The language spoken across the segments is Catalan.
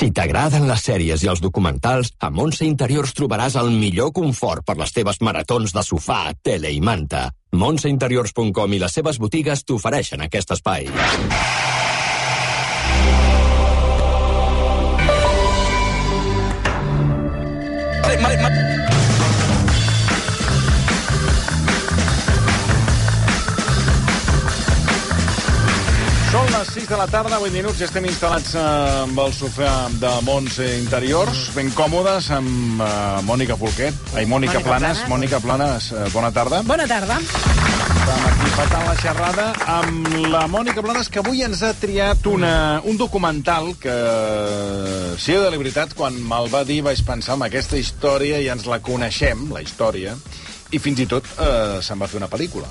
Si t'agraden les sèries i els documentals, a Montse Interiors trobaràs el millor confort per les teves maratons de sofà, tele i manta. Montseinteriors.com i les seves botigues t'ofereixen aquest espai. Les 6 de la tarda, 8 minuts, i estem instal·lats eh, amb el sofà de Mons Interiors, ben còmodes, amb uh, Mònica Folquet. Ai, Mònica, Mònica Planes. Planes. Mònica Planes, uh, bona tarda. Bona tarda. Estem aquí patant la xerrada amb la Mònica Planes, que avui ens ha triat una, un documental que, si de la veritat, quan me'l va dir vaig pensar en aquesta història i ens la coneixem, la història, i fins i tot eh, se'n va fer una pel·lícula.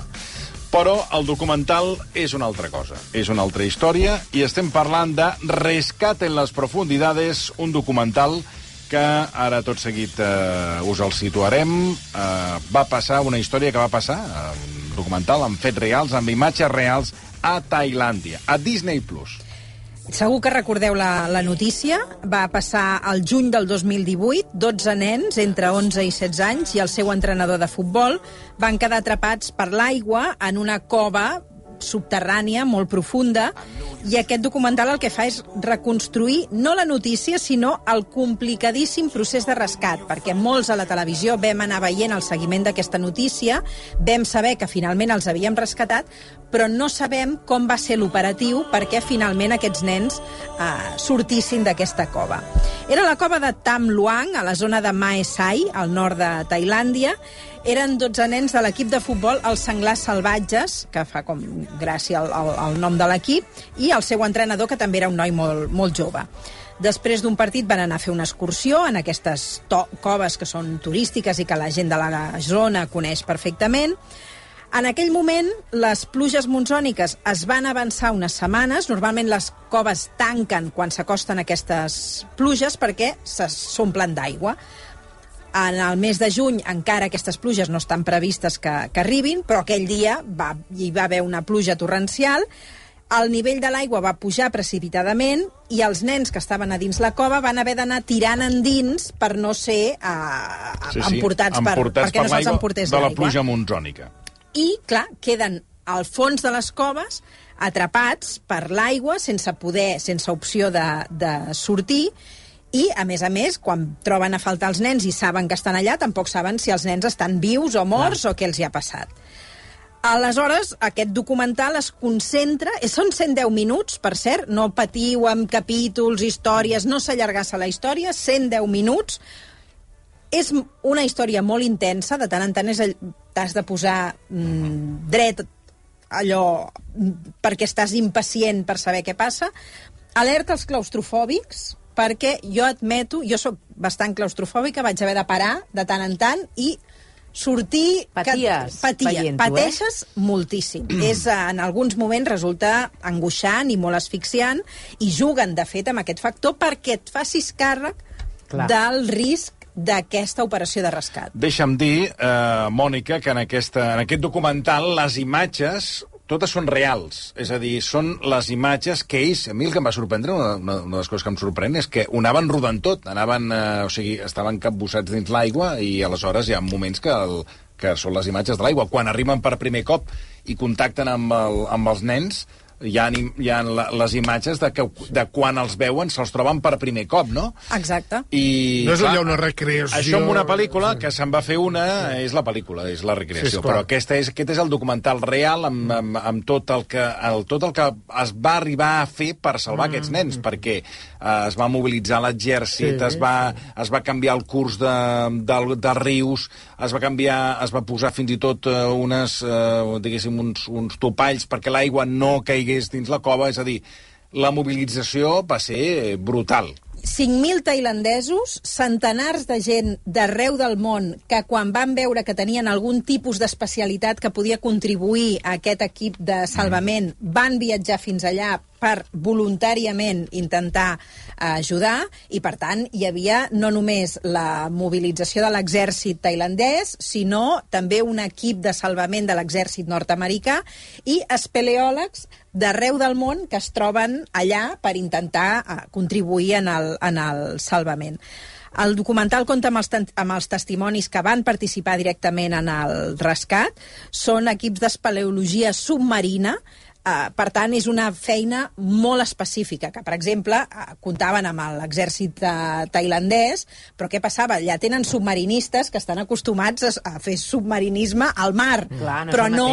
Però el documental és una altra cosa. És una altra història i estem parlant de Rescat en les profundidades, un documental que ara tot seguit eh, us el situarem. Eh, va passar una història que va passar, eh, un documental amb fets reals, amb imatges reals, a Tailàndia, a Disney+. Plus. Segur que recordeu la, la notícia. Va passar el juny del 2018. 12 nens entre 11 i 16 anys i el seu entrenador de futbol van quedar atrapats per l'aigua en una cova subterrània molt profunda i aquest documental el que fa és reconstruir no la notícia sinó el complicadíssim procés de rescat perquè molts a la televisió vam anar veient el seguiment d'aquesta notícia vam saber que finalment els havíem rescatat però no sabem com va ser l'operatiu perquè finalment aquests nens eh, sortissin d'aquesta cova. Era la cova de Tam Luang, a la zona de Mae Sai, al nord de Tailàndia. Eren 12 nens de l'equip de futbol Els Senglars Salvatges, que fa com gràcia al, al, al nom de l'equip, i el seu entrenador, que també era un noi molt, molt jove. Després d'un partit van anar a fer una excursió en aquestes coves que són turístiques i que la gent de la zona coneix perfectament. En aquell moment, les pluges monsòniques es van avançar unes setmanes. Normalment les coves tanquen quan s'acosten aquestes pluges perquè se- s'omplen d'aigua. En el mes de juny encara aquestes pluges no estan previstes que, que arribin, però aquell dia va, hi va haver una pluja torrencial, el nivell de l'aigua va pujar precipitadament i els nens que estaven a dins la cova van haver d'anar tirant endins per no ser uh, sí, sí, emportats, per, perquè no se'ls l'aigua emportés de la l'aigua pluja monsònica. I, clar, queden al fons de les coves atrapats per l'aigua sense poder, sense opció de, de sortir. I, a més a més, quan troben a faltar els nens i saben que estan allà, tampoc saben si els nens estan vius o morts o què els hi ha passat. Aleshores, aquest documental es concentra... eh, Són 110 minuts, per cert, no patiu amb capítols, històries, no s'allargassa la història, 110 minuts, és una història molt intensa, de tant en tant és t'has de posar mm, dret allò perquè estàs impacient per saber què passa. Alerta als claustrofòbics, perquè jo admeto, jo sóc bastant claustrofòbica, vaig haver de parar de tant en tant i sortir... Paties que, patia, eh? pateixes moltíssim. és, eh, en alguns moments resulta angoixant i molt asfixiant i juguen, de fet, amb aquest factor perquè et facis càrrec Clar. del risc d'aquesta operació de rescat. Deixa'm dir, eh, Mònica, que en, aquesta, en aquest documental les imatges totes són reals. És a dir, són les imatges que ells... A mi el que em va sorprendre, una, una, una de les coses que em sorprèn, és que ho anaven rodant tot. Anaven, eh, o sigui, estaven capbussats dins l'aigua i aleshores hi ha moments que, el, que són les imatges de l'aigua. Quan arriben per primer cop i contacten amb, el, amb els nens, hi ha, hi ha les imatges de, que, de quan els veuen se'ls troben per primer cop, no? Exacte. I, No és allà una recreació... Això amb una pel·lícula, que se'n va fer una, és la pel·lícula, és la Sí, recreació. esclar. però aquesta és, aquest és el documental real amb, amb, amb tot, el que, el, tot el que es va arribar a fer per salvar mm. aquests nens, perquè eh, es va mobilitzar l'exèrcit, Sí. es, va, es va canviar el curs de, de, de rius, es va canviar, es va posar fins i tot eh, unes, eh, diguéssim, uns, uns topalls perquè l'aigua no caigués dins la cova, és a dir, la mobilització va ser brutal. 5.000 tailandesos, centenars de gent d'arreu del món que quan van veure que tenien algun tipus d'especialitat que podia contribuir a aquest equip de salvament van viatjar fins allà per voluntàriament intentar ajudar i, per tant, hi havia no només la mobilització de l'exèrcit tailandès, sinó també un equip de salvament de l'exèrcit nord-americà i espeleòlegs d'arreu del món que es troben allà per intentar uh, contribuir en el, en el salvament. El documental compta amb els, amb els testimonis que van participar directament en el rescat. Són equips d'espeleologia submarina Uh, per tant, és una feina molt específica, que, per exemple, uh, comptaven amb l'exèrcit uh, tailandès, però què passava? Ja tenen submarinistes que estan acostumats a, a fer submarinisme al mar, Clar, no però no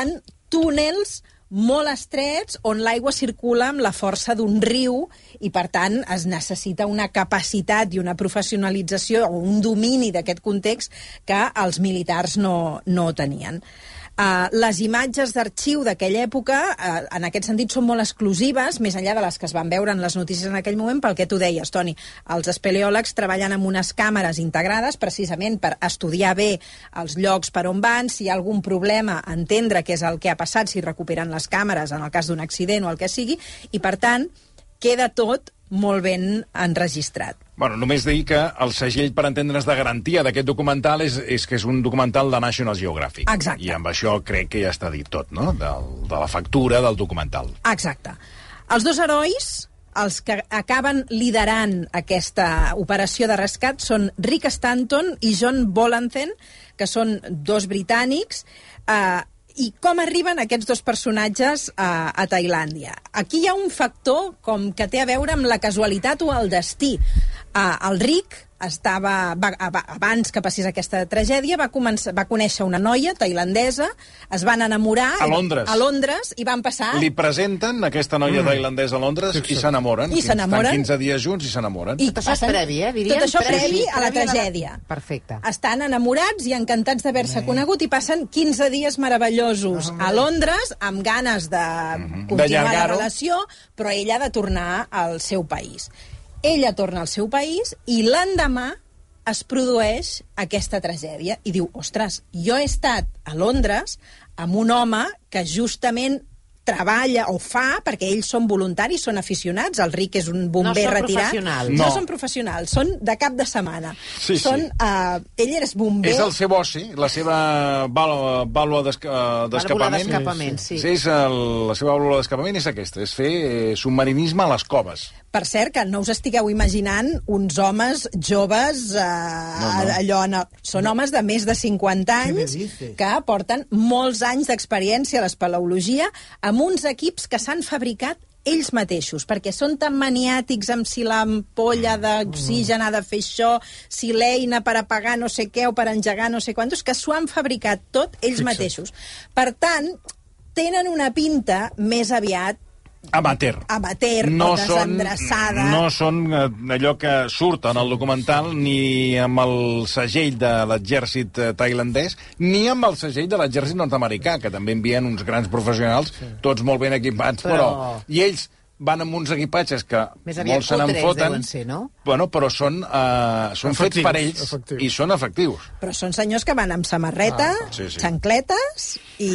en túnels molt estrets on l'aigua circula amb la força d'un riu i, per tant, es necessita una capacitat i una professionalització o un domini d'aquest context que els militars no, no tenien. Uh, les imatges d'arxiu d'aquella època, uh, en aquest sentit, són molt exclusives, més enllà de les que es van veure en les notícies en aquell moment, pel que tu deies, Toni. Els espeleòlegs treballen amb unes càmeres integrades precisament per estudiar bé els llocs per on van, si hi ha algun problema, entendre què és el que ha passat, si recuperen les càmeres en el cas d'un accident o el que sigui, i, per tant, queda tot molt ben enregistrat. Bueno, només dir que el segell, per entendre's, de garantia d'aquest documental és, és que és un documental de National Geographic. Exacte. I amb això crec que ja està dit tot, no?, Del, de la factura del documental. Exacte. Els dos herois, els que acaben liderant aquesta operació de rescat, són Rick Stanton i John Bolanthen, que són dos britànics, eh, i com arriben aquests dos personatges a, a Tailàndia? Aquí hi ha un factor com que té a veure amb la casualitat o el destí. Uh, el Rick estava, va, abans que passés aquesta tragèdia, va, començar, va conèixer una noia tailandesa, es van enamorar... A Londres. A Londres, i van passar... Li presenten aquesta noia mm. tailandesa a Londres i s'enamoren. I s'enamoren. Estan 15 dies junts i s'enamoren. I Tot això és previ, eh? Diríem tot això previ, previ a la previ a la- tragèdia. Perfecte. Estan enamorats i encantats d'haver-se conegut i passen 15 dies meravellosos a Londres amb ganes de Mhm. continuar la relació, però ella ha de tornar al seu país. Ella torna al seu país i l'endemà es produeix aquesta tragèdia i diu, ostres, jo he estat a Londres amb un home que justament treballa o fa, perquè ells són voluntaris, són aficionats, el Ric és un bomber són retirat. professionals. No. No. són professionals, són de cap de setmana. Sí, sí. són, Uh, ell és bomber... És el seu oci, la seva vàlua, vàlua d'escapament. d'escapament, sí. sí és el, la seva vàlvula d'escapament és aquesta, és fer eh, submarinisme a les coves. Per cert, que no us estigueu imaginant uns homes joves, eh, no, no. allò... El... Són homes de més de 50 anys que porten molts anys d'experiència a l'espeleologia amb uns equips que s'han fabricat ells mateixos, perquè són tan maniàtics amb si l'ampolla d'oxigen ha de fer això, si l'eina per apagar no sé què o per engegar no sé quantos, que s'ho han fabricat tot ells Fixa't. mateixos. Per tant, tenen una pinta més aviat Amateur. amateur o desendreçada. no són eh, allò que surt en el documental ni amb el segell de l'exèrcit eh, tailandès ni amb el segell de l'exèrcit nord-americà, que també envien uns grans professionals, tots molt ben equipats, però... Però- I ells van amb uns equipatges que Més aviat molts se n'enfoten, no? bueno, però són, uh, són fets Efectius, per ells efectius. i són efectius. Però són senyors que van amb samarreta, ah, sí, sí. xancletes i,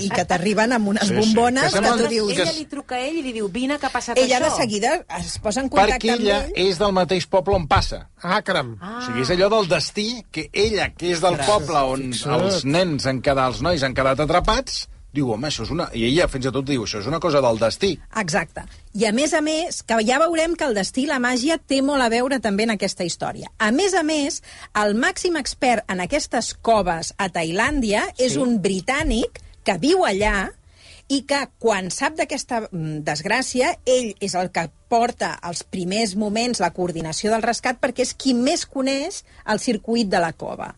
i que t'arriben amb unes Sí, sí. bombones Que que, semblen- tu dius... que Ella li truca a ell i li diu, vine, que ha passat Ella això. de seguida es posa en contacte Perquè amb ella ell. és del mateix poble on passa. Ah, caram. Ah. O sigui, és allò del destí que ella, que és del poble on Fixa't. els nens han quedat, els nois han quedat atrapats, diu, home, això és una... I ella, fins i tot, diu, això és una cosa del destí. Exacte. I a més a més, que ja veurem que el destí i la màgia té molt a veure també en aquesta història. A més a més, el màxim expert en aquestes coves a Tailàndia sí. és un britànic que viu allà i que quan sap d'aquesta mm, desgràcia, ell és el que porta els primers moments la coordinació del rescat perquè és qui més coneix el circuit de la cova.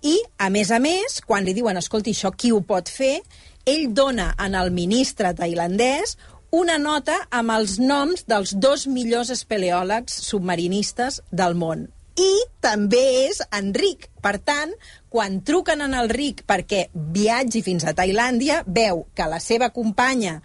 I, a més a més, quan li diuen, escolti, això qui ho pot fer, ell dona en el ministre tailandès una nota amb els noms dels dos millors espeleòlegs submarinistes del món. I també és Enric. Per tant, quan truquen en el Ric perquè viatgi fins a Tailàndia, veu que la seva companya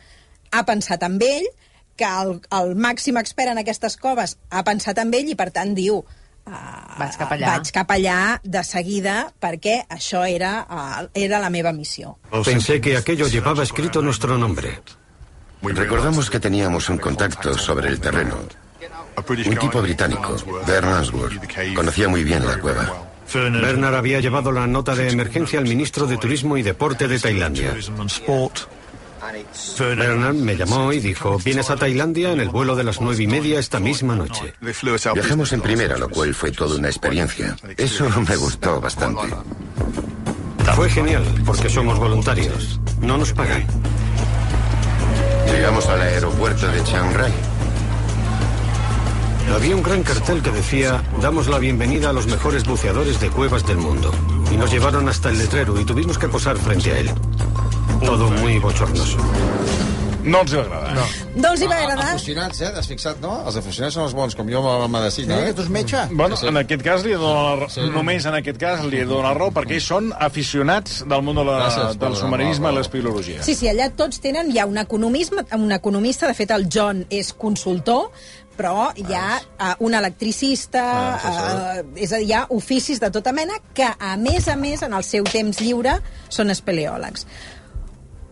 ha pensat en ell, que el, el màxim expert en aquestes coves ha pensat en ell i, per tant, diu... Uh, Vaig cap allà. Vaig cap allà de seguida perquè això era, uh, era la meva missió. Pensé que aquello llevaba escrito nuestro nombre. Recordamos que teníamos un contacto sobre el terreno. Un tipo británico, Bern Answorth. Conocía muy bien la cueva. Bernard había llevado la nota de emergencia al ministro de Turismo y Deporte de Tailandia. Bernard me llamó y dijo, vienes a Tailandia en el vuelo de las nueve y media esta misma noche. Viajamos en primera, lo cual fue toda una experiencia. Eso me gustó bastante. Fue genial, porque somos voluntarios. No nos pagan. Llegamos al aeropuerto de Chiang Rai. Había un gran cartel que decía, damos la bienvenida a los mejores buceadores de cuevas del mundo. Y nos llevaron hasta el letrero y tuvimos que posar frente a él. Todo muy bochornoso. No els va agradar. No. No els hi va agradar? Aficionats, eh? T'has fixat, no? Els aficionats són els bons, com jo amb la medicina, Mira eh? que tu és metge. Bueno, en aquest cas li dono la sí. només en aquest cas li dono la raó perquè ells són aficionats del món de la, Gràcies del submarinisme la i raó. l'espeleologia. Sí, sí, allà tots tenen, hi ha un, economisme, un economista, de fet el John és consultor, però hi ha uh, un electricista, Ah, uh, és a dir, hi ha oficis de tota mena que, a més a més, en el seu temps lliure, són espeleòlegs.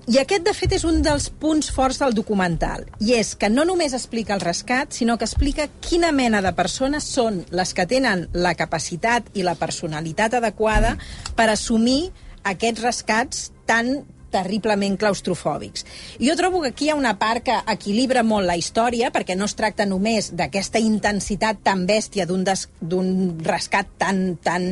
I aquest, de fet, és un dels punts forts del documental. I és que no només explica el rescat, sinó que explica quina mena de persones són les que tenen la capacitat i la personalitat adequada per assumir aquests rescats tan terriblement claustrofòbics. I jo trobo que aquí hi ha una part que equilibra molt la història, perquè no es tracta només d'aquesta intensitat tan bèstia d'un rescat tan, tan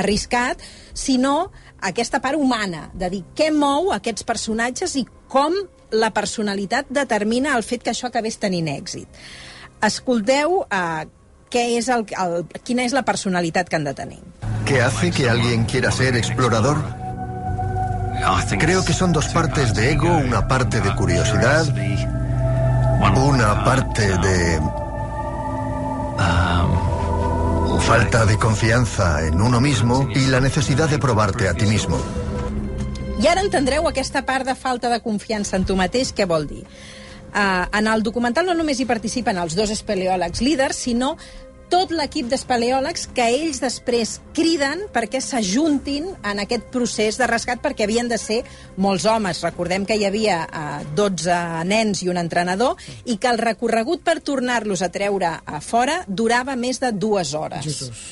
arriscat, sinó aquesta part humana, de dir què mou aquests personatges i com la personalitat determina el fet que això acabés tenint èxit. Escolteu eh, què és el, el, quina és la personalitat que han de tenir. ¿Qué hace que alguien quiera ser explorador? Creo que son dos partes de ego, una parte de curiosidad, una parte de falta de confianza en uno mismo y la necesidad de probarte a ti mismo. I ara entendreu aquesta part de falta de confiança en tu mateix, què vol dir. Uh, en el documental no només hi participen els dos espeleòlegs líders, sinó tot l'equip d'espeleòlegs que ells després criden perquè s'ajuntin en aquest procés de rescat perquè havien de ser molts homes. Recordem que hi havia uh, 12 nens i un entrenador i que el recorregut per tornar-los a treure a fora durava més de dues hores. Jesus.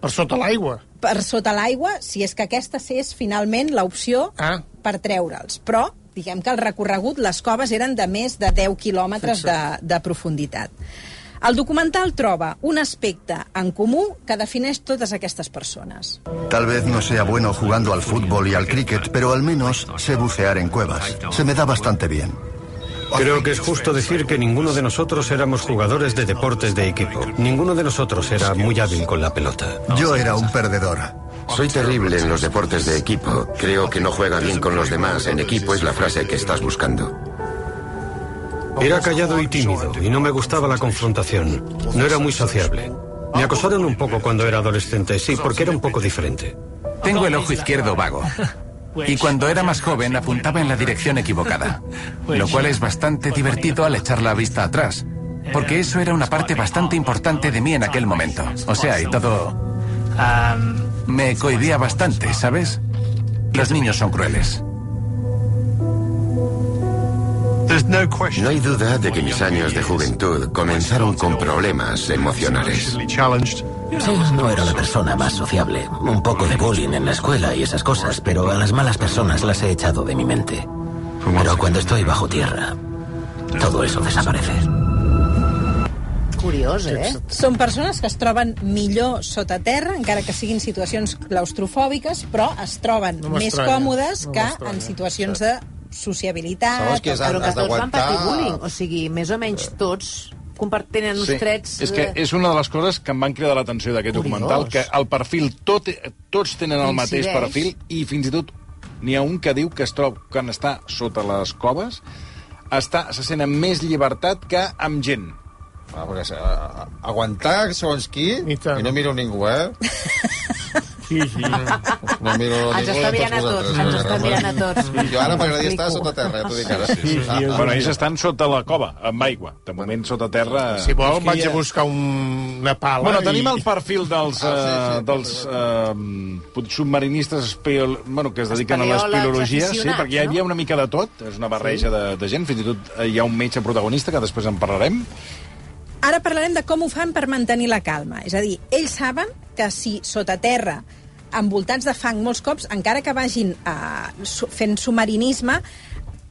Per sota l'aigua. per sota l'aigua, si és que aquesta és finalment l'opció Ah. per treure'ls. Però, diguem que el recorregut, les coves eren de més de 10 quilòmetres de, de profunditat. El documental troba un aspecte en comú que defineix totes aquestes persones. Tal vez no sea bueno jugando al fútbol y al cricket, pero al menos sé bucear en cuevas. Se me da bastante bien. Creo que es justo decir que ninguno de nosotros éramos jugadores de deportes de equipo. Ninguno de nosotros era muy hábil con la pelota. Yo era un perdedor. Soy terrible en los deportes de equipo. Creo que no juega bien con los demás. En equipo es la frase que estás buscando. Era callado y tímido y no me gustaba la confrontación. No era muy sociable. Me acosaron un poco cuando era adolescente, sí, porque era un poco diferente. Tengo el ojo izquierdo vago. Y cuando era más joven apuntaba en la dirección equivocada. Lo cual es bastante divertido al echar la vista atrás. Porque eso era una parte bastante importante de mí en aquel momento. O sea, y todo... Me cohibía bastante, ¿sabes? Los niños son crueles. No hay duda de que mis años de juventud comenzaron con problemas emocionales. Sí, no era la persona más sociable. Un poco de bullying en la escuela y esas cosas, pero a las malas personas las he echado de mi mente. Pero cuando estoy bajo tierra, todo eso desaparece. Curiós, eh? Són persones que es troben millor sota terra, encara que siguin situacions claustrofòbiques, però es troben No més còmodes no que en situacions de sociabilitat... Segons que és Però que has tots van patir d'aguantar- bullying. O sigui, més o menys tots compartint uns trets... És que eh, és una de les coses que em van cridar l'atenció d'aquest documental, que el perfil, tot, tots tenen el mateix Coincideix. perfil i fins i tot n'hi ha un que diu que es troba quan està sota les coves està, se sent amb més llibertat que amb gent. Ah, perquè, a, a, aguantar segons qui, I tant. i no miro ningú, eh? Sí, sí. No miro Ens ningú està mirant a tots, ens està mirant a tots. Jo ara m'agradaria estar sota terra, ja t'ho dic ara. Sí, sí, Ah, ah, Bueno, ells estan sota la cova, amb aigua. De moment, sota terra... Si vol, vaig ja- a buscar un, una pala. Bueno, i- tenim el perfil dels, Ah, sí, uh, sí, dels uh, submarinistes espeol... bueno, que es dediquen a l'espeleologia, sí, perquè hi havia una mica de tot, és una barreja de, de gent, fins i tot eh, hi ha un metge protagonista, que després en parlarem. Ara parlarem de com ho fan per mantenir la calma. És a dir, ells saben que si sota terra, envoltats de fang molts cops, encara que vagin uh, fent submarinisme,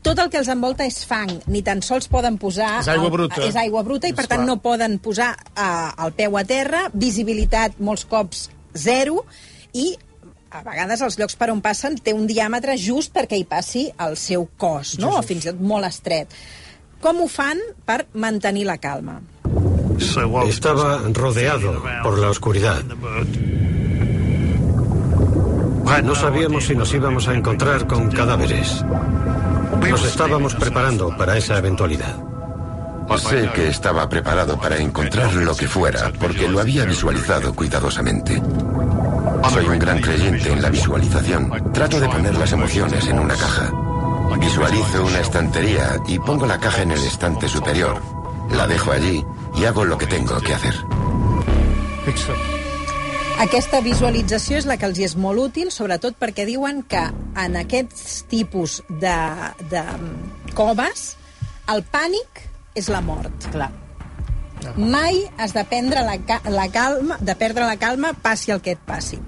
tot el que els envolta és fang, ni tan sols poden posar... És aigua el- bruta. És aigua bruta i, per tant, Esclar. no poden posar uh, el peu a terra, visibilitat molts cops zero, i a vegades els llocs per on passen té un diàmetre just perquè hi passi el seu cos, no? o fins i tot molt estret. Com ho fan per mantenir la calma? Estaba rodeado por la oscuridad. No sabíamos si nos íbamos a encontrar con cadáveres. Nos estábamos preparando para esa eventualidad. Sé que estaba preparado para encontrar lo que fuera, porque lo había visualizado cuidadosamente. Soy un gran creyente en la visualización. Trato de poner las emociones en una caja. Visualizo una estantería y pongo la caja en el estante superior. La dejo allí y hago lo que tengo que hacer. Aquesta visualització és la que els hi és molt útil, sobretot perquè diuen que en aquests tipus de, de coves el pànic és la mort. Clar. Mai has de prendre la, la calma, de perdre la calma, passi el que et passi.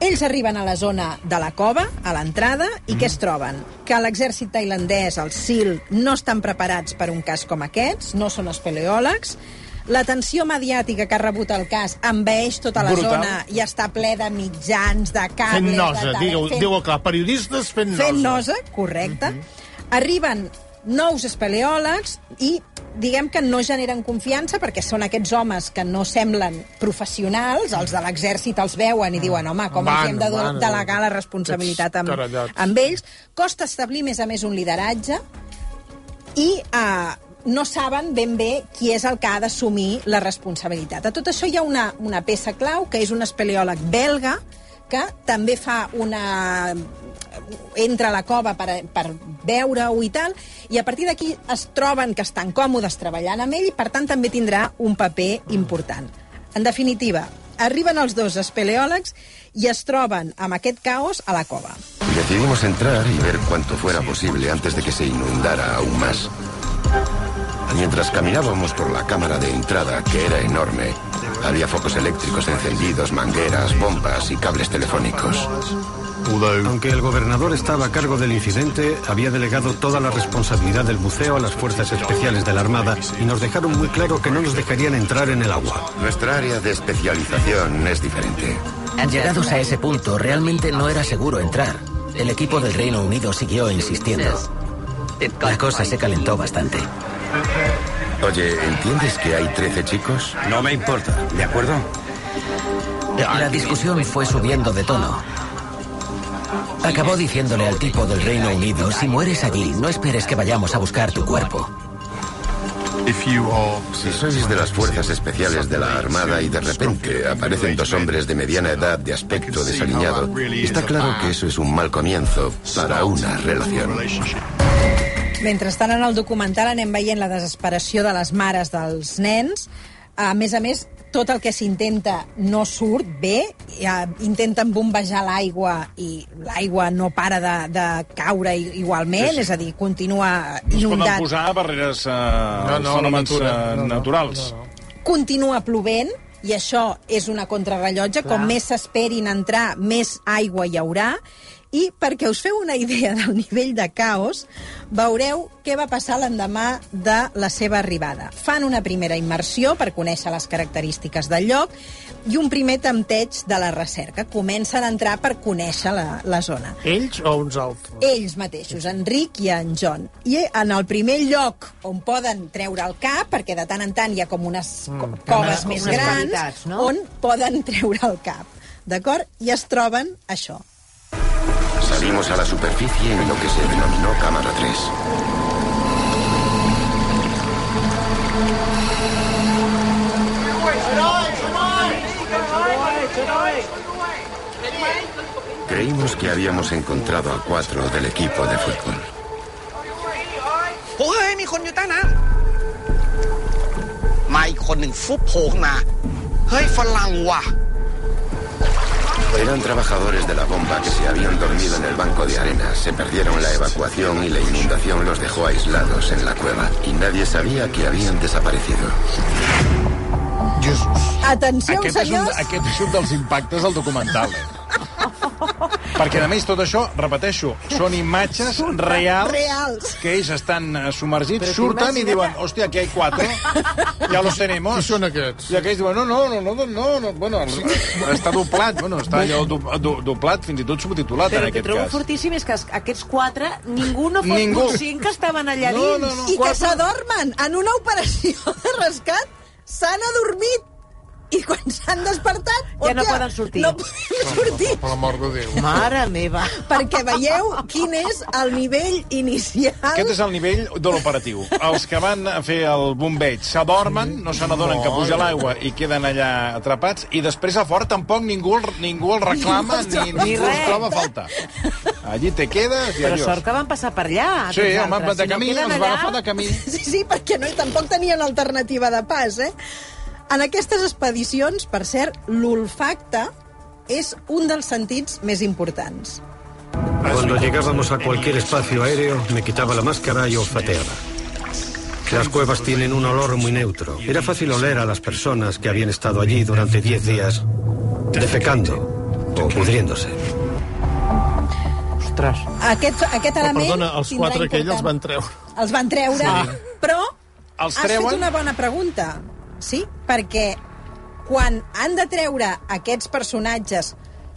Ells arriben a la zona de la cova, a l'entrada, i què es troben? Que l'exèrcit tailandès, el SEAL, no estan preparats per un cas com aquests, no són espeleòlegs, L'atenció mediàtica que ha rebut el cas envaeix tota la Brutal. zona i està ple de mitjans, de cables... Fent nosa, de digue-ho fent- digue clar, periodistes fent nosa. fent nosa, correcte. Arriben nous espeleòlegs i diguem que no generen confiança perquè són aquests homes que no semblen professionals, els de l'exèrcit els veuen i diuen, home, com Van, hem de van, delegar la responsabilitat amb, amb ells. Costa establir, més a més, un lideratge i eh, no saben ben bé qui és el que ha d'assumir la responsabilitat. A tot això hi ha una, una peça clau, que és un espeleòleg belga, que també fa una entra a la cova per, per veure-ho i tal, i a partir d'aquí es troben que estan còmodes treballant amb ell i, per tant, també tindrà un paper important. En definitiva, arriben els dos espeleòlegs i es troben amb aquest caos a la cova. Decidimos entrar y ver cuanto fuera posible antes de que se inundara aún más. Mientras caminábamos por la cámara de entrada, que era enorme, había focos eléctricos encendidos, mangueras, bombas y cables telefónicos. Aunque el gobernador estaba a cargo del incidente, había delegado toda la responsabilidad del buceo a las fuerzas especiales de la Armada y nos dejaron muy claro que no nos dejarían entrar en el agua. Nuestra área de especialización es diferente. Llegados a ese punto, realmente no era seguro entrar. El equipo del Reino Unido siguió insistiendo. La cosa se calentó bastante. Oye, ¿entiendes que hay 13 chicos? No me importa, ¿de acuerdo? La discusión fue subiendo de tono. Acabó diciéndole al tipo del Reino Unido, si mueres allí, no esperes que vayamos a buscar tu cuerpo. Si sois de las fuerzas especiales de la Armada y de repente aparecen dos hombres de mediana edad de aspecto desaliñado, está claro que eso es un mal comienzo para una relación. Mentrestant, en el documental anem veient la desesperació de les mares dels nens. A més a més, tot el que s'intenta no surt bé. Ja intenten bombejar l'aigua i l'aigua no para de, de caure igualment, Sí, sí. és a dir, continua No es poden inundat. posar barreres uh, No, no, fenòmens la natura. eh, No, no, naturals. no, no. Continua plovent, i això és una contrarrellotge. Clar. Com més s'esperin entrar, més aigua hi haurà. I perquè us feu una idea del nivell de caos, veureu què va passar l'endemà de la seva arribada. Fan una primera immersió per conèixer les característiques del lloc i un primer tempteig de la recerca. Comencen a entrar per conèixer la, la zona. Ells o uns altres? Ells mateixos, en Rick i en John. I en el primer lloc on poden treure el cap, perquè de tant en tant hi ha com unes mm, coves unes més grans, no? on poden treure el cap. D'acord? I es troben això. Salimos a la superficie en lo que se denominó cámara 3. Creímos que habíamos encontrado a cuatro del equipo de fútbol. Eran trabajadores de la bomba que se habían dormido en el banco de arena. Se perdieron la evacuación y la inundación los dejó aislados en la cueva. Y nadie sabía que habían desaparecido. Atenció, Aquest és, un, senyors. aquest és un dels impactes del documental, eh? Perquè, a més, tot això, repeteixo, són imatges reals, reals. que ells estan eh, submergits, Però surten i diuen, hòstia, aquí hay cuatro, ya los tenemos. Qui són aquests? I aquells diuen, no, no, no, no, no, no bueno, està doblat, bueno, està allò do, do, doblat, fins i tot subtitulat, Però en el que aquest trobo cas. fortíssim és que es- aquests quatre, ningú no fos Ningú. conscient que estaven allà No, dins. no, no. I que s'adormen en una operació de rescat, s'han adormit. I quan s'han despertat... Ja no poden sortir. No poden sortir. Per l'amor de Déu. Mare meva. Perquè veieu quin és el nivell inicial. Aquest és el nivell de l'operatiu. Els que van a fer el bombeig s'adormen, no se n'adonen que puja l'aigua i queden allà atrapats, i després a fort tampoc ningú, ningú el reclama Ningú ni, ningú Ni els res. troba a faltar. Allí te quedes i Però adiós. sort que van passar per allà. Sí, home, de Si no camí, queden els va allà- agafar de camí. Sí, sí, perquè no, tampoc tenien alternativa de pas, eh? En aquestes expedicions, per cert, l'olfacte és un dels sentits més importants. Cuando llegábamos a cualquier espacio aéreo, me quitaba la máscara y olfateaba. Las cuevas tienen un olor muy neutro. Era fácil oler a las personas que habían estado allí durante 10 días defecando o pudriéndose. Ostres. Aquest, aquest Però, element perdona, els quatre aquells els van treure. Els van treure, Sí. però Els has treuen? fet una bona pregunta, sí? Perquè quan han de treure aquests personatges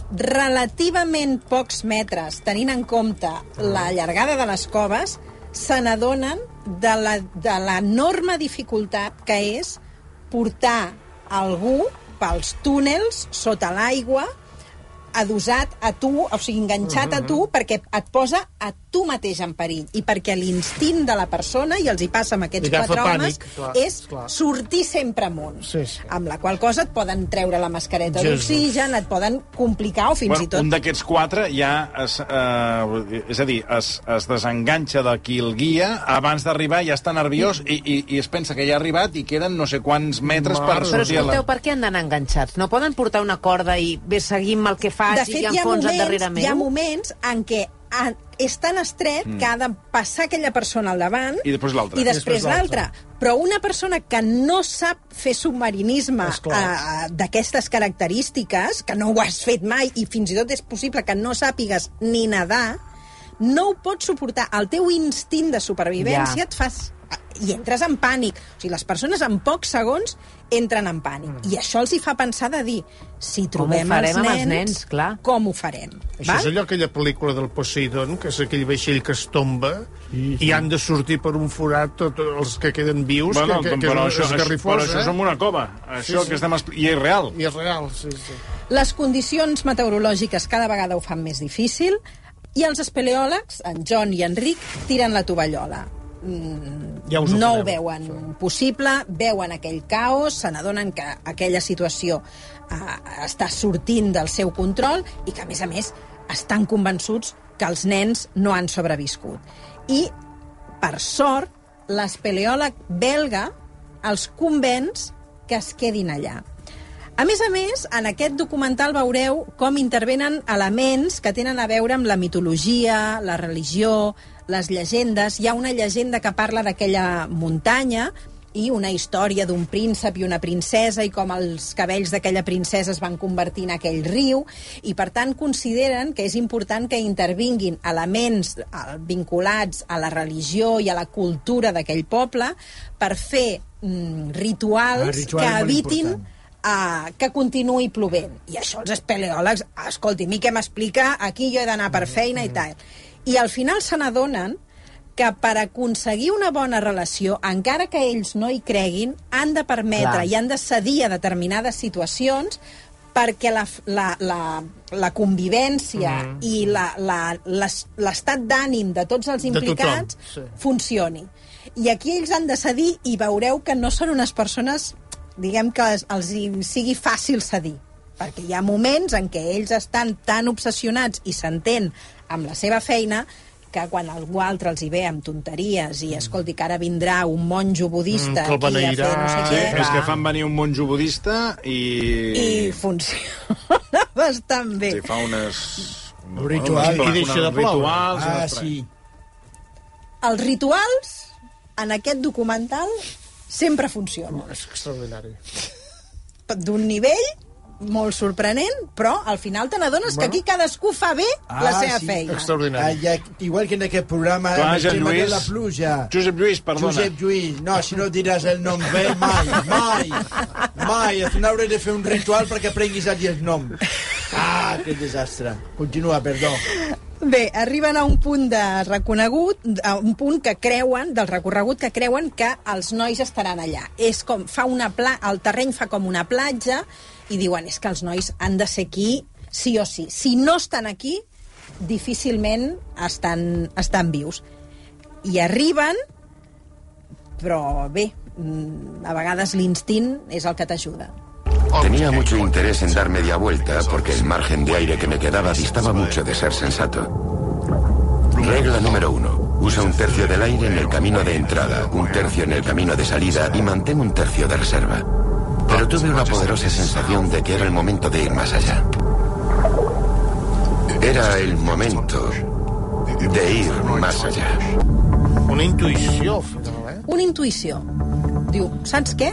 relativament pocs metres, tenint en compte la llargada de les coves, se n'adonen de la- de l'enorme dificultat que és portar algú pels túnels sota l'aigua adosat a tu, o sigui, enganxat a tu, perquè et posa a tu mateix en perill. I perquè l'instint de la persona, i els hi passa amb aquests quatre homes, pànic, clar, és clar. sortir sempre amunt. Sí, sí. Amb la qual cosa et poden treure la mascareta d'oxigen, et poden complicar o fins Bueno, i tot... un d'aquests quatre ja es, eh, és a dir, es, es desenganxa de qui el guia abans d'arribar, ja està nerviós i, i, i es pensa que ja ha arribat i queden no sé quants metres per Però sortir la... escolteu, per què han d'anar enganxats? No poden portar una corda i ve seguint el que fas de i fet, ha, enfonsa't darrere meu? hi ha moments en què ah, és tan estret Mm. que ha de passar aquella persona al davant I després l'altra. i després Després l'altra. Però una persona que no sap fer submarinisme eh, d'aquestes característiques, que no ho has fet mai i fins i tot és possible que no sàpigues ni nedar, no ho pots suportar. El teu instint de supervivència Ja. et fas i entres en pànic. O sigui, les persones en pocs segons entren en pànic. Mm. I això els hi fa pensar de dir, si Com ho trobem farem els amb nens, els nens, clar. com ho farem? Això és allò, aquella pel·lícula del Poseidon, que és aquell vaixell que es tomba sí, sí. i han de sortir per un forat tots els que queden vius, Bueno, que, que, que però, és, això, és però això eh? és en una cova. Això Sí, sí. que estem... I és real. I és real, sí, sí. Les condicions meteorològiques cada vegada ho fan més difícil i els espeleòlegs, en John i Enric, tiren la tovallola. Mm, Ja us ho no ho veuen possible, veuen aquell caos, se n'adonen que aquella situació eh, està sortint del seu control i que, a més a més, estan convençuts que els nens no han sobreviscut. I, per sort, l'espeleòleg belga els convenç que es quedin allà. A més a més, en aquest documental veureu com intervenen elements que tenen a veure amb la mitologia, la religió, les llegendes. Hi ha una llegenda que parla d'aquella muntanya i una història d'un príncep i una princesa i com els cabells d'aquella princesa es van convertir en aquell riu i per tant consideren que és important que intervinguin elements eh, vinculats a la religió i a la cultura d'aquell poble per fer mm, rituals, Ah, ritual que evitin important. uh, que continuï plovent. I això els espeleòlegs, escolti, a mi què m'explica, aquí jo he d'anar per feina i tal. I al final se n'adonen que per aconseguir una bona relació, encara que ells no hi creguin, han de permetre Clar. i han de cedir a determinades situacions perquè la, la, la, la convivència Mm. i la- la- les- l'estat d'ànim de tots els tothom, implicats sí. funcioni. I aquí ells han de cedir i veureu que no són unes persones, diguem que els, els hi sigui fàcil cedir. Perquè hi ha moments en què ells estan tan obsessionats i s'entén amb la seva feina que quan algú altre els hi ve amb tonteries i escolti que ara vindrà un monjo budista Mm, que el aquí a fer no sé què, Sí, és que fan venir un monjo budista i... i funciona bastant bé. Sí, fa unes... Un ritual. unes- I deixa de ploure. rituals, Ah, sí. Els rituals en aquest documental sempre funcionen. És extraordinari. D'un nivell molt sorprenent, però al final te n'adones que Bueno. aquí cadascú fa bé la seva sí. feina. Ah, ja, igual que en aquest programa, Clar, el tema de Lluís. la pluja. Josep Lluís, perdona. Josep Lluís, no, si no diràs el nom bé, mai, mai, mai. Al final hauré de fer un ritual perquè aprenguis a dir el nom. Ah, que desastre. Continua, perdó. Bé, arriben a un punt de reconegut, a un punt que creuen, del recorregut que creuen que els nois estaran allà. És com, fa una pla, el terreny fa com una platja i diuen, és que els nois han de ser aquí sí o sí. Si no estan aquí, difícilment estan, estan vius. I arriben, però bé, mm, a vegades l'instint és el que t'ajuda. Tenía mucho interés en dar media vuelta porque el margen de aire que me quedaba distaba mucho de ser sensato. Regla número uno. Usa un tercio del aire en el camino de entrada, un tercio en el camino de salida y mantén un tercio de reserva. Pero tuve una poderosa sensación de que era el momento de ir más allá. Era el momento de ir más allá. Una intuïció, final, eh? Una intuïció. Diu, saps què?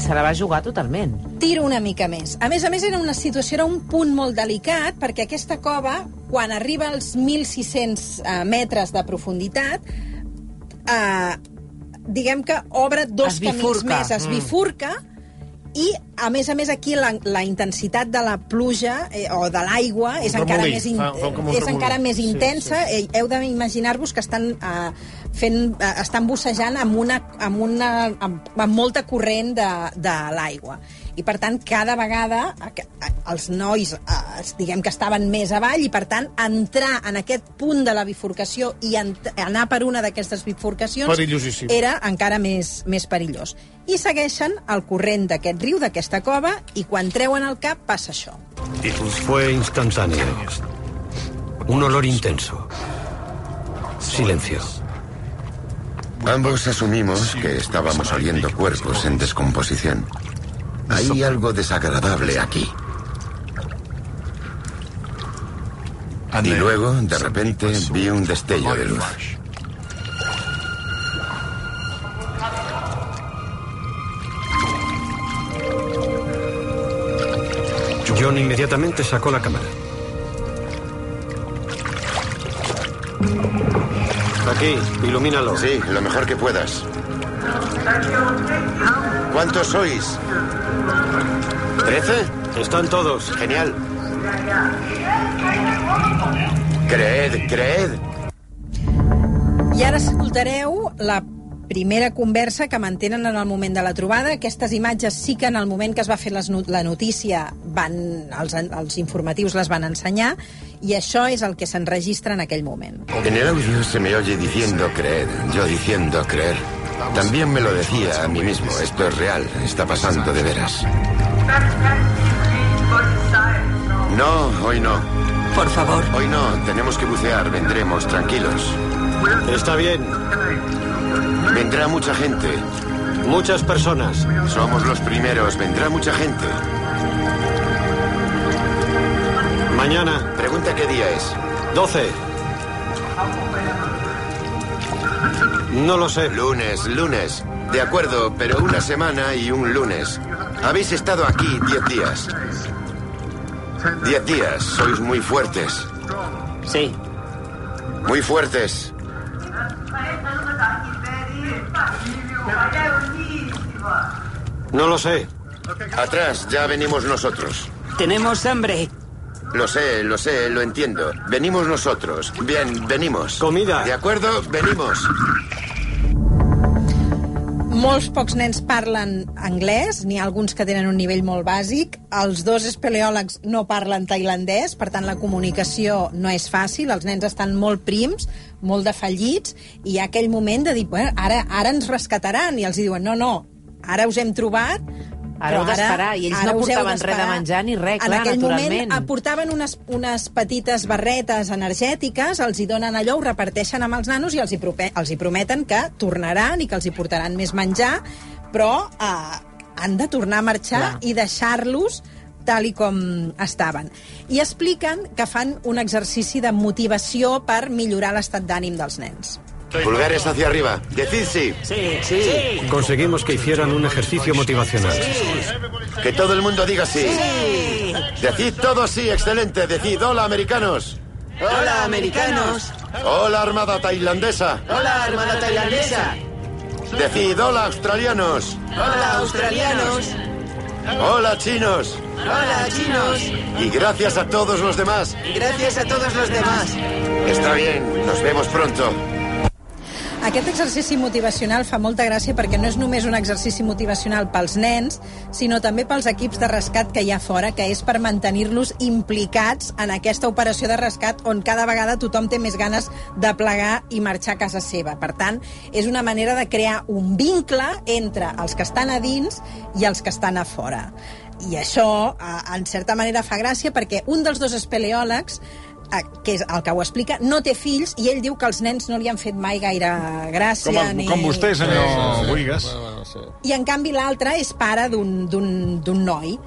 Se la va jugar totalment. Tiro una mica més. A més a més, era una situació, era un punt molt delicat, perquè aquesta cova, quan arriba als 1.600 eh, metres de profunditat, eh, diguem que obre dos camins bifurca. més, es Mm. I, a més a més, aquí la, la intensitat de la pluja eh, o de l'aigua és, encara més, in, fa- fa és remolí. encara més Sí, intensa. sí, Eh, Heu d'imaginar-vos que estan eh, fent, eh, estan bussejant amb, una, amb, una, amb, amb molta corrent de, de l'aigua. I, per tant, cada vegada els nois, eh, diguem que estaven més avall, i, per tant, entrar en aquest punt de la bifurcació i anar per una d'aquestes bifurcacions era encara més, més perillós. I segueixen el corrent d'aquest riu, d'aquesta cova, i quan treuen el cap passa això. Fue instantáneo. Un olor intenso. Silencio. Ambos asumimos que estábamos oliendo cuerpos en descomposición. Hay algo desagradable aquí. Y luego, de repente, vi un destello de luz. John inmediatamente sacó la cámara. Aquí, ilumínalo. Sí, lo mejor que puedas. ¿Cuántos sois? ¿Trece? Están todos. Genial. Creed, creed. I ara escoltareu la primera conversa que mantenen en el moment de la trobada. Aquestes imatges sí que en el moment que es va fer les, la notícia van, els, els informatius les van ensenyar i això és el que s'enregistra en aquell moment. En el audio se me oye diciendo creed, yo diciendo creer. También me lo decía a mí mismo, esto es real, está pasando de veras. No, hoy no. Por favor. Hoy no, tenemos que bucear, vendremos, tranquilos. Está bien. Vendrá mucha gente. Muchas personas. Somos los primeros, vendrá mucha gente. Mañana. Pregunta qué día es. 12. No lo sé. Lunes, lunes. De acuerdo, pero una semana y un lunes. Habéis estado aquí diez días. Diez días, sois muy fuertes. Sí. Muy fuertes. No lo sé. Atrás, ya venimos nosotros. Tenemos hambre. Lo sé, lo sé, lo entiendo. Venimos nosotros. Bien, venimos. Comida. De acuerdo, venimos. Molts pocs nens parlen anglès, n'hi ha alguns que tenen un nivell molt bàsic. Els dos espeleòlegs no parlen tailandès, per tant la comunicació no és fàcil, els nens estan molt prims, molt defallits, i hi ha aquell moment de dir, bueno, ara, ara ens rescataran, i els diuen, no, no, ara us hem trobat Ara heu d'esperar, i ells no portaven res de menjar ni res, En clar, aquell naturalment. moment aportaven unes, unes petites barretes energètiques, els hi donen allò, ho reparteixen amb els nanos i els hi, prope, els hi prometen que tornaran i que els hi portaran més menjar, però eh, han de tornar a marxar Clar. i deixar-los tal i com estaven. I expliquen que fan un exercici de motivació per millorar l'estat d'ànim dels nens. Pulgares hacia arriba. Decid sí. Sí, sí. Conseguimos que hicieran un ejercicio motivacional. Que todo el mundo diga sí. Decid todo sí, excelente. Decid hola, americanos. Hola, americanos. Hola, armada tailandesa. Hola, armada tailandesa. Decid hola, australianos. Hola, australianos. Hola, chinos. Hola, chinos. Y gracias a todos los demás. Gracias a todos los demás. Está bien, nos vemos pronto. Aquest exercici motivacional fa molta gràcia perquè no és només un exercici motivacional pels nens, sinó també pels equips de rescat que hi ha fora, que és per mantenir-los implicats en aquesta operació de rescat on cada vegada tothom té més ganes de plegar i marxar a casa seva. Per tant, és una manera de crear un vincle entre els que estan a dins i els que estan a fora. I això, eh, en certa manera, fa gràcia perquè un dels dos espeleòlegs que és el que ho explica, no té fills i ell diu que els nens no li han fet mai gaire gràcia. Com, el, ni... com vostè, senyor Buigas. I en canvi l'altre és pare d'un- d'un d'un noi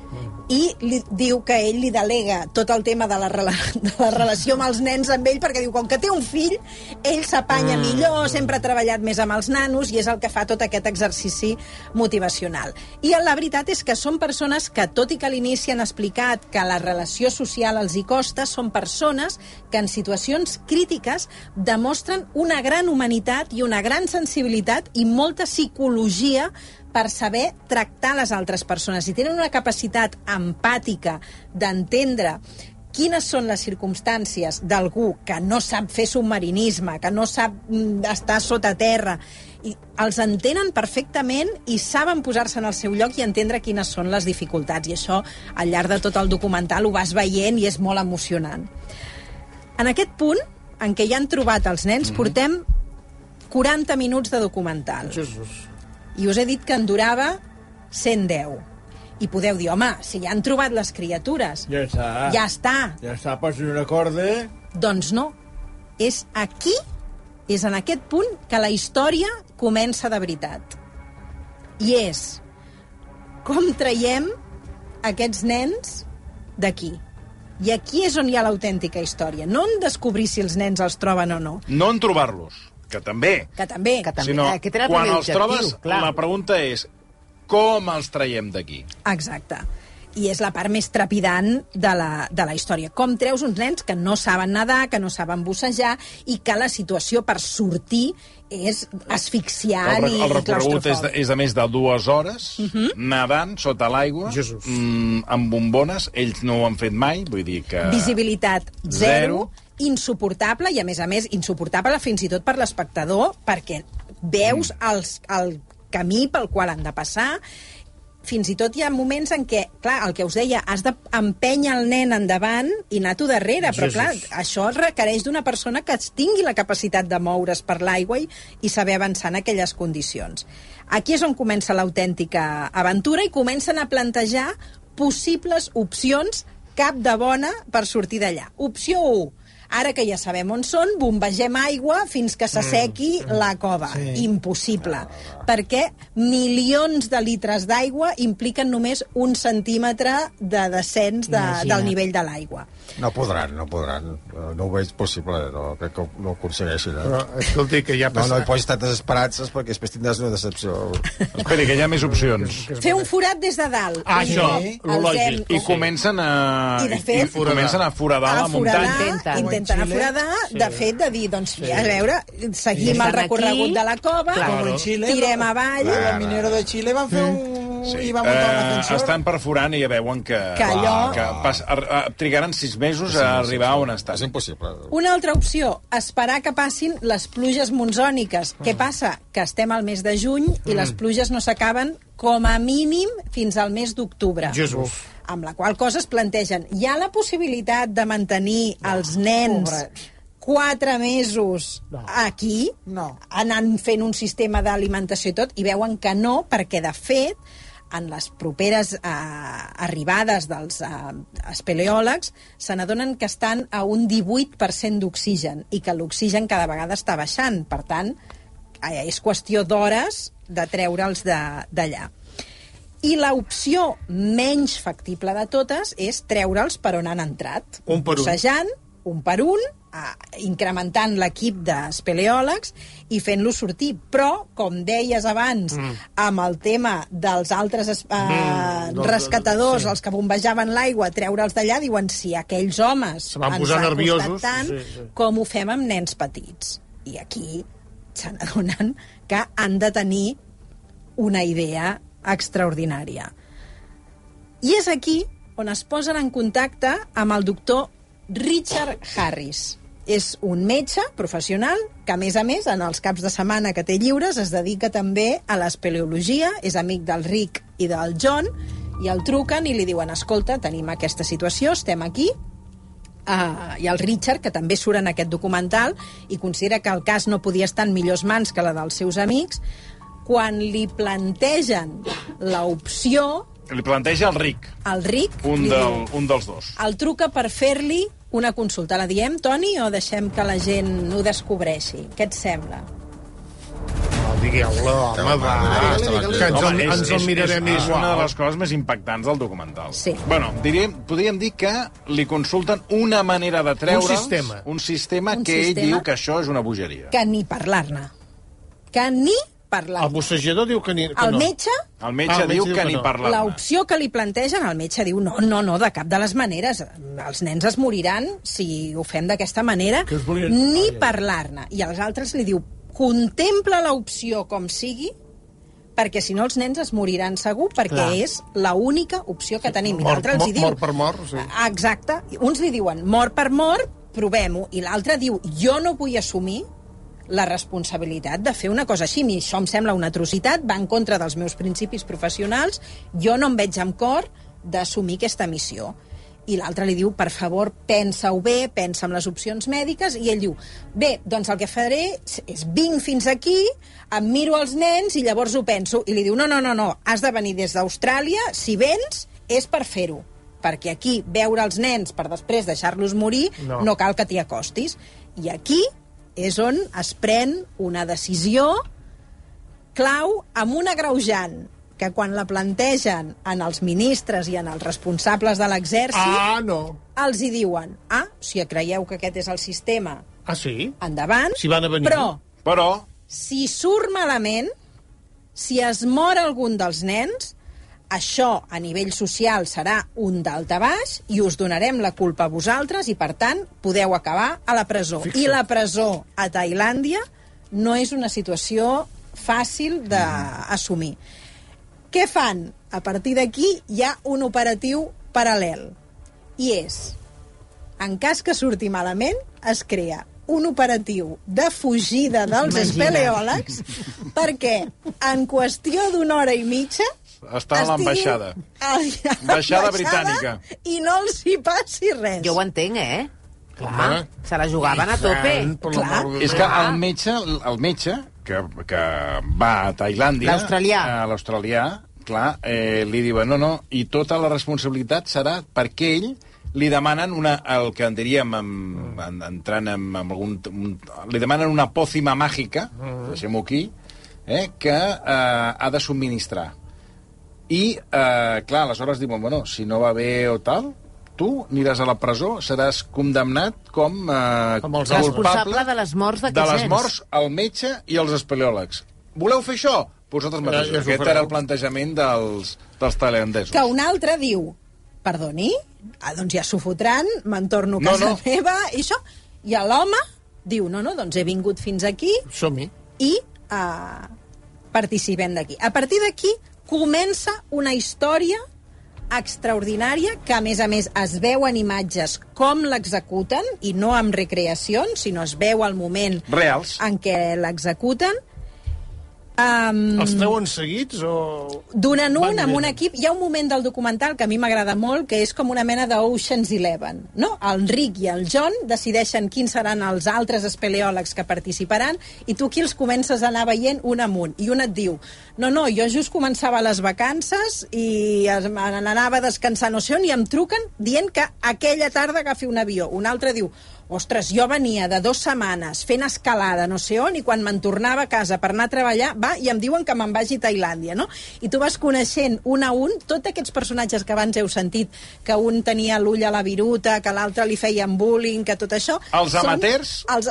i li diu que ell li delega tot el tema de la, rela de la relació amb els nens amb ell perquè diu com que té un fill ell s'apanya Mm. millor, sempre ha treballat més amb els nanos i és el que fa tot aquest exercici motivacional. I la veritat és que són persones que, tot i que a l'inici han explicat que la relació social els hi costa, són persones que en situacions crítiques demostren una gran humanitat i una gran sensibilitat i molta psicologia per saber tractar les altres persones i tenen una capacitat empàtica d'entendre quines són les circumstàncies d'algú que no sap fer submarinisme, que no sap mm, estar sota terra, i els entenen perfectament i saben posar-se en el seu lloc i entendre quines són les dificultats. I això, al llarg de tot el documental, ho vas veient i és molt emocionant. En aquest punt, en què ja han trobat els nens, portem 40 minuts de documental. Jesus. I us he dit que en durava 110. I podeu dir, home, si ja han trobat les criatures, Ja està. ja està. Ja està, posin un acorde. Doncs no. És aquí, és en aquest punt, que la història comença de veritat. I és com traiem aquests nens d'aquí. I aquí és on hi ha l'autèntica història. No en descobrir si els nens els troben o no, No en trobar-los, que també. que també. Que també. Sinó, Aquest era el quan els trobes, clar. la pregunta és com els traiem d'aquí? Exacte. I és la part més trepidant de la, de la història. Com treus uns nens que no saben nedar, que no saben bussejar, i que la situació per sortir és asfixiant El, re- i, el recorregut és de, és de més de dues hores, Uh -huh. nedant sota l'aigua, mm, amb bombones. Ells no ho han fet mai, vull dir que... Visibilitat zero, Zero. Insuportable, i a més a més, insuportable fins i tot per l'espectador, perquè veus Mm. els, el camí pel qual han de passar, fins i tot hi ha moments en què, clar, el que us deia, has d'empènyer el nen endavant i anar tu darrere, però clar, això requereix d'una persona que tingui la capacitat de moure's per l'aigua i, i saber avançar en aquelles condicions. Aquí és on comença l'autèntica aventura i comencen a plantejar possibles opcions cap de bona per sortir d'allà. Opció 1, ara que ja sabem on són, bombegem aigua fins que s'assequi mm. la cova. Sí. Impossible. Perquè milions de litres d'aigua impliquen només un centímetre de descens de, del nivell de l'aigua. No podran, no podran. Eh, No ho veig possible, no, crec que no ho aconsegueixin. Eh? Però, escolti, que ja No, passa- no hi posis tantes esperances perquè després tindràs una decepció. Esperi, que hi ha més opcions. Fer un forat des de dalt. Ah, això, lo lògic. I comencen a... I, de fet, i comencen a foradar la a foradar, muntanya. Intenten, intenten aforadar, Sí. de fet, de dir, doncs, Sí. a veure, seguim el recorregut aquí, de la cova, Xile, tirem no? avall... El minero de Xile van fer un... Sí. i van muntar un Eh, ascensor. estan perforant i ja veuen que, Que allò- que pas, a, a, trigaran sis mesos Sí, a sí, arribar sí. on estan. És impossible. Una altra opció, esperar que passin les pluges monsòniques. Què passa? Que estem al mes de juny i les pluges no s'acaben com a mínim fins al mes d'octubre. Jesús. Amb la qual cosa es plantegen, hi ha la possibilitat de mantenir els nens pobrets. quatre mesos aquí, No. anant fent un sistema d'alimentació i tot, i veuen que no, perquè, de fet, en les properes eh, arribades dels eh, espeleòlegs se n'adonen que estan a un 18% d'oxigen i que l'oxigen cada vegada està baixant. Per tant, eh, és qüestió d'hores de treure'ls d'allà. I l'opció menys factible de totes és treure'ls per on han entrat. Un per un. Bussejant, un per un, incrementant l'equip d'espeleòlegs i fent-los sortir. Però, com deies abans, mm. amb el tema dels altres es- eh, Mm, rescatadors, sí. els que bombejaven l'aigua, treure'ls d'allà, diuen si aquells homes Se van ens posar han nerviosos, costat tant, sí, sí. com ho fem amb nens petits. I aquí se n'adonen que han de tenir una idea extraordinària. I és aquí on es posen en contacte amb el doctor Richard Harris. És un metge professional que, a més a més, en els caps de setmana que té lliures, es dedica també a l'espeleologia, és amic del Rick i del John, i el truquen i li diuen, escolta, tenim aquesta situació, estem aquí, Uh, i el Richard, que també surt en aquest documental i considera que el cas no podia estar en millors mans que la dels seus amics, quan li plantegen l'opció, Li planteja el Rick, el Rick un, del, diu, un dels dos. el truca per fer-li una consulta. La diem, Toni, o deixem que la gent ho descobreixi? Què et sembla? No, digueu-la, home, va. Que ens, el, ens el mirarem és, és una de les coses més impactants del documental. Sí. Bueno, diríem, podríem dir que li consulten una manera de treure Un sistema. un sistema Un que ell sistema. diu que això és una bogeria. Que ni parlar-ne. Que ni parlar El bussejador diu que, ni, que El no. metge El metge Ah, el diu diu que ni no. parlar-ne. L'opció que li plantegen, el metge diu no, no, no, de cap de les maneres. Els nens es moriran si ho fem d'aquesta manera, volien- ni parlar-ne. I als altres li diu, contempla l'opció com sigui, perquè si no els nens es moriran segur, perquè Clar. és la única opció que tenim. I l'altre els hi diu... mort per mort, sí. Exacte. Uns li diuen mort per mort, provem-ho. I l'altre diu, jo no vull assumir la responsabilitat de fer una cosa així. A mi això em sembla una atrocitat, va en contra dels meus principis professionals, jo no em veig amb cor d'assumir aquesta missió. I l'altre li diu, per favor, pensa-ho bé, pensa en les opcions mèdiques, i ell diu, bé, doncs el que faré és vinc fins aquí, em miro els nens i llavors ho penso. I li diu, no, no, no, no, has de venir des d'Austràlia, si vens, és per fer-ho perquè aquí veure els nens per després deixar-los morir No. no. no cal que t'hi acostis. I aquí és on es pren una decisió clau amb un agreujant que quan la plantegen en els ministres i en els responsables de l'exèrcit Ah, no. els hi diuen ah, si creieu que aquest és el sistema Ah, sí? endavant, Si van a venir. però Però, si surt malament, si es mor algun dels nens, això a nivell social serà un daltabaix i us donarem la culpa a vosaltres i, per tant, podeu acabar a la presó. Fixa't. I la presó a Tailàndia no és una situació fàcil d'assumir. Què fan? A partir d'aquí hi ha un operatiu paral·lel. I és, en cas que surti malament, es crea un operatiu de fugida dels Imagina't. espeleòlegs perquè en qüestió d'una hora i mitja Està a l'ambaixada. Ambaixada britànica. i no els hi passi res. Jo ho entenc, eh? Clar, Home. se la jugaven a tope. Clar. és que el metge, el metge que, que va a Tailàndia... L'australià. A l'australià, clar, eh, li diuen, no, no, i tota la responsabilitat serà perquè ell li demanen una, el que en diríem amb, en, entrant en, en algun... Un, li demanen una pòcima màgica, deixem-ho aquí, eh, que eh, ha de subministrar. I, eh, clar, aleshores diuen, bueno, si no va bé o tal, tu aniràs a la presó, seràs condemnat com eh, Com els Responsable de les morts de d'aquests les nens. morts, el metge i els espeleòlegs. Voleu fer això? Vosaltres Ja- mateixos. ja s'ho Aquest era el plantejament dels, dels tailandesos. Que un altre diu, perdoni, ah, doncs ja s'ho fotran, me'n torno a No, casa no. meva, i això. I a l'home diu, no, no, doncs he vingut fins aquí Som-hi. i uh, participem d'aquí. A partir d'aquí comença una història extraordinària que, a més a més, es veuen imatges com l'executen, i no amb recreacions, sinó es veu al moment Reals. en què l'executen, Um, Els treuen seguits o... D'un en un, amb un equip. Hi ha un moment del documental que a mi m'agrada molt, que és com una mena d'Ocean's Eleven. No? El Rick i el John decideixen quins seran els altres espeleòlegs que participaran i tu aquí els comences a anar veient un amunt. I un et diu, no, no, jo just començava les vacances i anava a descansar no sé on i em truquen dient que aquella tarda agafi un avió. Un altre diu, ostres, jo venia de dues setmanes fent escalada no sé on i quan me'n tornava a casa per anar a treballar, va, i em diuen que me'n vagi a Tailàndia, no? I tu vas coneixent un a un tots aquests personatges que abans heu sentit, que un tenia l'ull a la viruta, que l'altre li feien bullying, que tot això... Els són amateurs Els...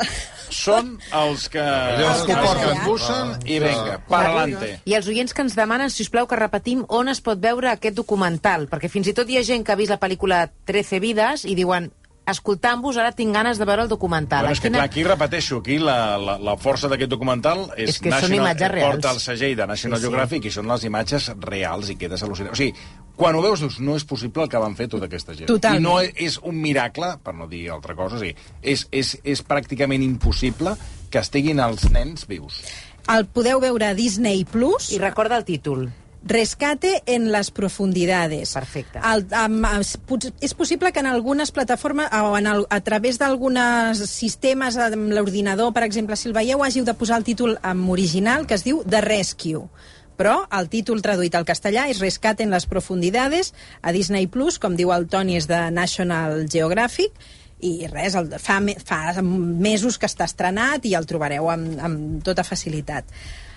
Són els que, Els que els que porten. bussen i vinga, per adelante. I els oients que ens demanen, si us plau, que repetim on es pot veure aquest documental, perquè fins i tot hi ha gent que ha vist la pel·lícula 13 vides i diuen escoltant-vos, ara tinc ganes de veure el documental. Bueno, és que, Quina- clar, aquí repeteixo, aquí la, la, la força d'aquest documental és, És que són imatges reals. porta el segell de National Sí, sí. Geographic i són les imatges reals i quedes al·lucinat. O sigui, quan ho veus dius, no és possible el que van fer tota aquesta gent. Totalment. I no és un miracle, per no dir altra cosa, o sigui, és, és, és pràcticament impossible que estiguin els nens vius. El podeu veure a Disney+. Plus. I recorda el títol. Rescate en las profundidades. Perfecte. El, amb, és possible que en algunes plataformes o en el, a través d'alguns sistemes amb l'ordinador, per exemple, si el veieu, hàgiu de posar el títol en original, que es diu The Rescue. Però el títol traduït al castellà és Rescate en las profundidades a Disney+, Plus, com diu el Toni, és de National Geographic, i res, el, fa, fa mesos que està estrenat i el trobareu amb, amb tota facilitat.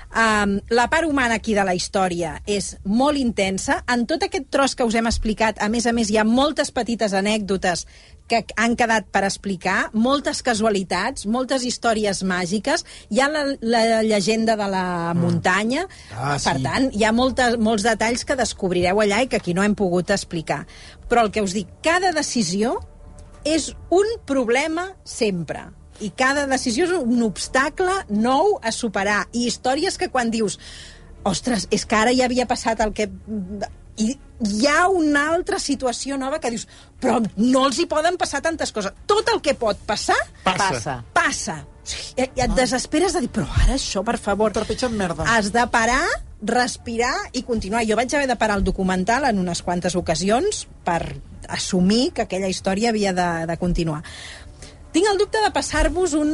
Um, la part humana aquí de la història és molt intensa. En tot aquest tros que us hem explicat, a més a més, hi ha moltes petites anècdotes que han quedat per explicar, moltes casualitats, moltes històries màgiques. Hi ha la, la llegenda de la muntanya. Ah, per sí. tant, hi ha moltes, molts detalls que descobrireu allà i que aquí no hem pogut explicar. Però el que us dic, cada decisió és un problema sempre. I cada decisió és un obstacle nou a superar. I històries que quan dius ostres, és que ara ja havia passat el que... I hi ha una altra situació nova que dius però no els hi poden passar tantes coses. Tot el que pot passar, Passa. Passa. passa. O sigui, I i et desesperes de dir, però ara això, per favor... Trepitjant merda. Has de parar, respirar i continuar. Jo vaig haver de parar el documental en unes quantes ocasions per assumir que aquella història havia de, de continuar. Tinc el dubte de passar-vos un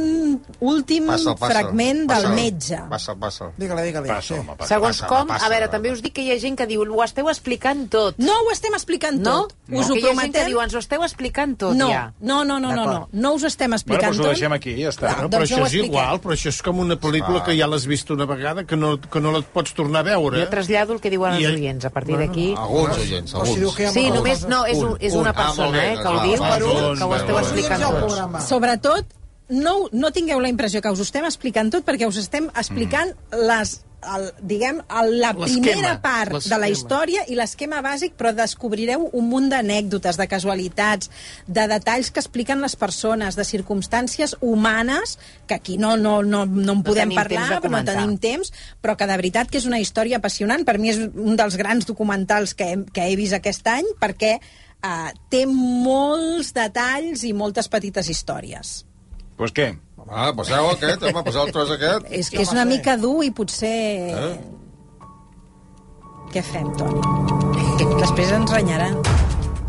últim Passa'l, passa'l. fragment del Passa'l. metge. Passa'l, passa'l. Digue-li, digue-li. Passa, home, passa. Segons passa, com, passa, a veure, passa. també us dic que hi ha gent que diu ho esteu explicant tot. No ho estem explicant No? tot. Us ho que hi ha gent que prometem. diu ens ho esteu explicant tot no, ja. no, no, no, no, no. No us ho estem Bueno, explicant doncs ho tot. deixem aquí, ja està. Ah, No, doncs però això ho és igual, però això és com una pel·lícula que ja l'has vist una vegada, que no, que no la pots tornar a veure. Jo trasllado el que diuen els oients. A partir Bueno, d'aquí... Alguns oients, alguns. Sí, només, no, és, és Un, una un. Ah, persona, eh, que ho clar, diu, per un, que ho per esteu un. explicant programa. Sobretot, no, no tingueu la impressió que us ho estem explicant tot, perquè us estem explicant les el, diguem, el, la primera part de la història i l'esquema bàsic, però descobrireu un munt d'anècdotes, de casualitats, de detalls que expliquen les persones, de circumstàncies humanes, que aquí no, no, no, no en podem temps de parlar, però no tenim temps, però que de veritat que és una història apassionant. Per mi és un dels grans documentals que he, que he vist aquest any, perquè uh, té molts detalls i moltes petites històries. Doncs pues què? Ah, passeu aquest, home, passeu el tros aquest. És que és una mica dur i potser... Eh? Què fem, Toni? Després ens renyaran.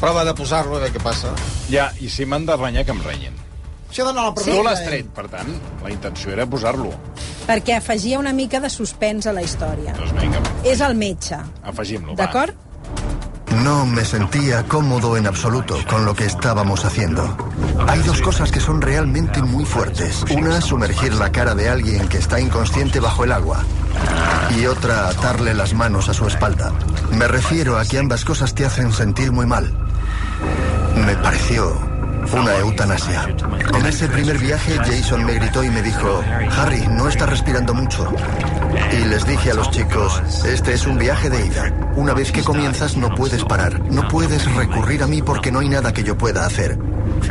Prova de posar-lo, a veure què passa. Ja, i si m'han de renyar, que em renyen. Això d'anar a la Tu l'has tret, per tant, la intenció era posar-lo. Perquè afegia una mica de suspens a la història. Doncs vinga, És el metge, afegim-lo, va. d'acord? No me sentía cómodo en absoluto con lo que estábamos haciendo. Hay dos cosas que son realmente muy fuertes. Una, sumergir la cara de alguien que está inconsciente bajo el agua. Y otra, atarle las manos a su espalda. Me refiero a que ambas cosas te hacen sentir muy mal. Me pareció una eutanasia. En ese primer viaje, Jason me gritó y me dijo, Harry, no estás respirando mucho. Y les dije a los chicos, este es un viaje de ida. Una vez que comienzas no puedes parar. No puedes recurrir a mí porque no hay nada que yo pueda hacer.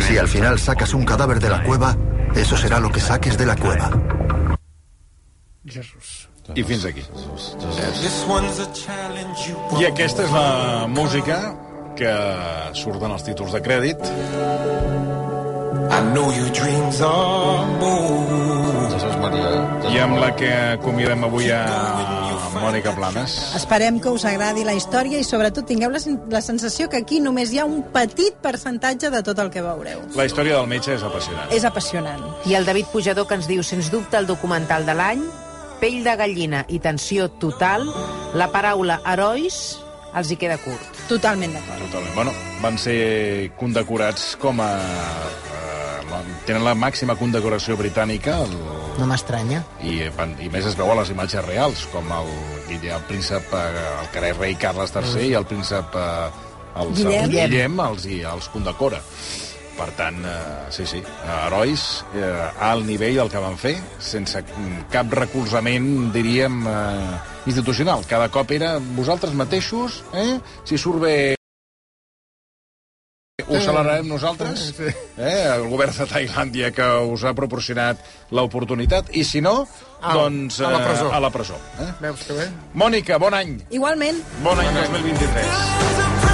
Si al final sacas un cadáver de la cueva, eso será lo que saques de la cueva. Jesús. I fins aquí. I aquesta és la música que surt en els títols de crèdit I know your dreams are. Jesús Maria. I amb la que acomiadem avui a Mònica Planes. Esperem que us agradi la història i sobretot tingueu la, la sensació que aquí només hi ha un petit percentatge de tot el que veureu. La història del metge és apassionant. És apassionant. I el David Pujador que ens diu, sens dubte, el documental de l'any, pell de gallina i tensió total, la paraula herois els hi queda curt. Totalment d'acord. Totalment. Bueno, van ser condecorats com a... eh, tenen la màxima condecoració britànica el, No m'estranya. i, van, i més es veu a les imatges reals, com el, Guille- el príncep, eh, el que era rei Carles III i el príncep eh, els, Guillem. el Guillem els, i els condecora. Per tant, eh, sí, sí, herois eh, al nivell del que van fer, sense mm, cap recolzament, diríem, eh, institucional. Cada cop era vosaltres mateixos, eh? si surt bé ho celebrarem nosaltres, eh? el govern de Tailàndia que us ha proporcionat l'oportunitat, i si no, doncs a la eh, presó. a la presó eh? Veus que bé? Mònica, bon any. Igualment. Bon any 2023.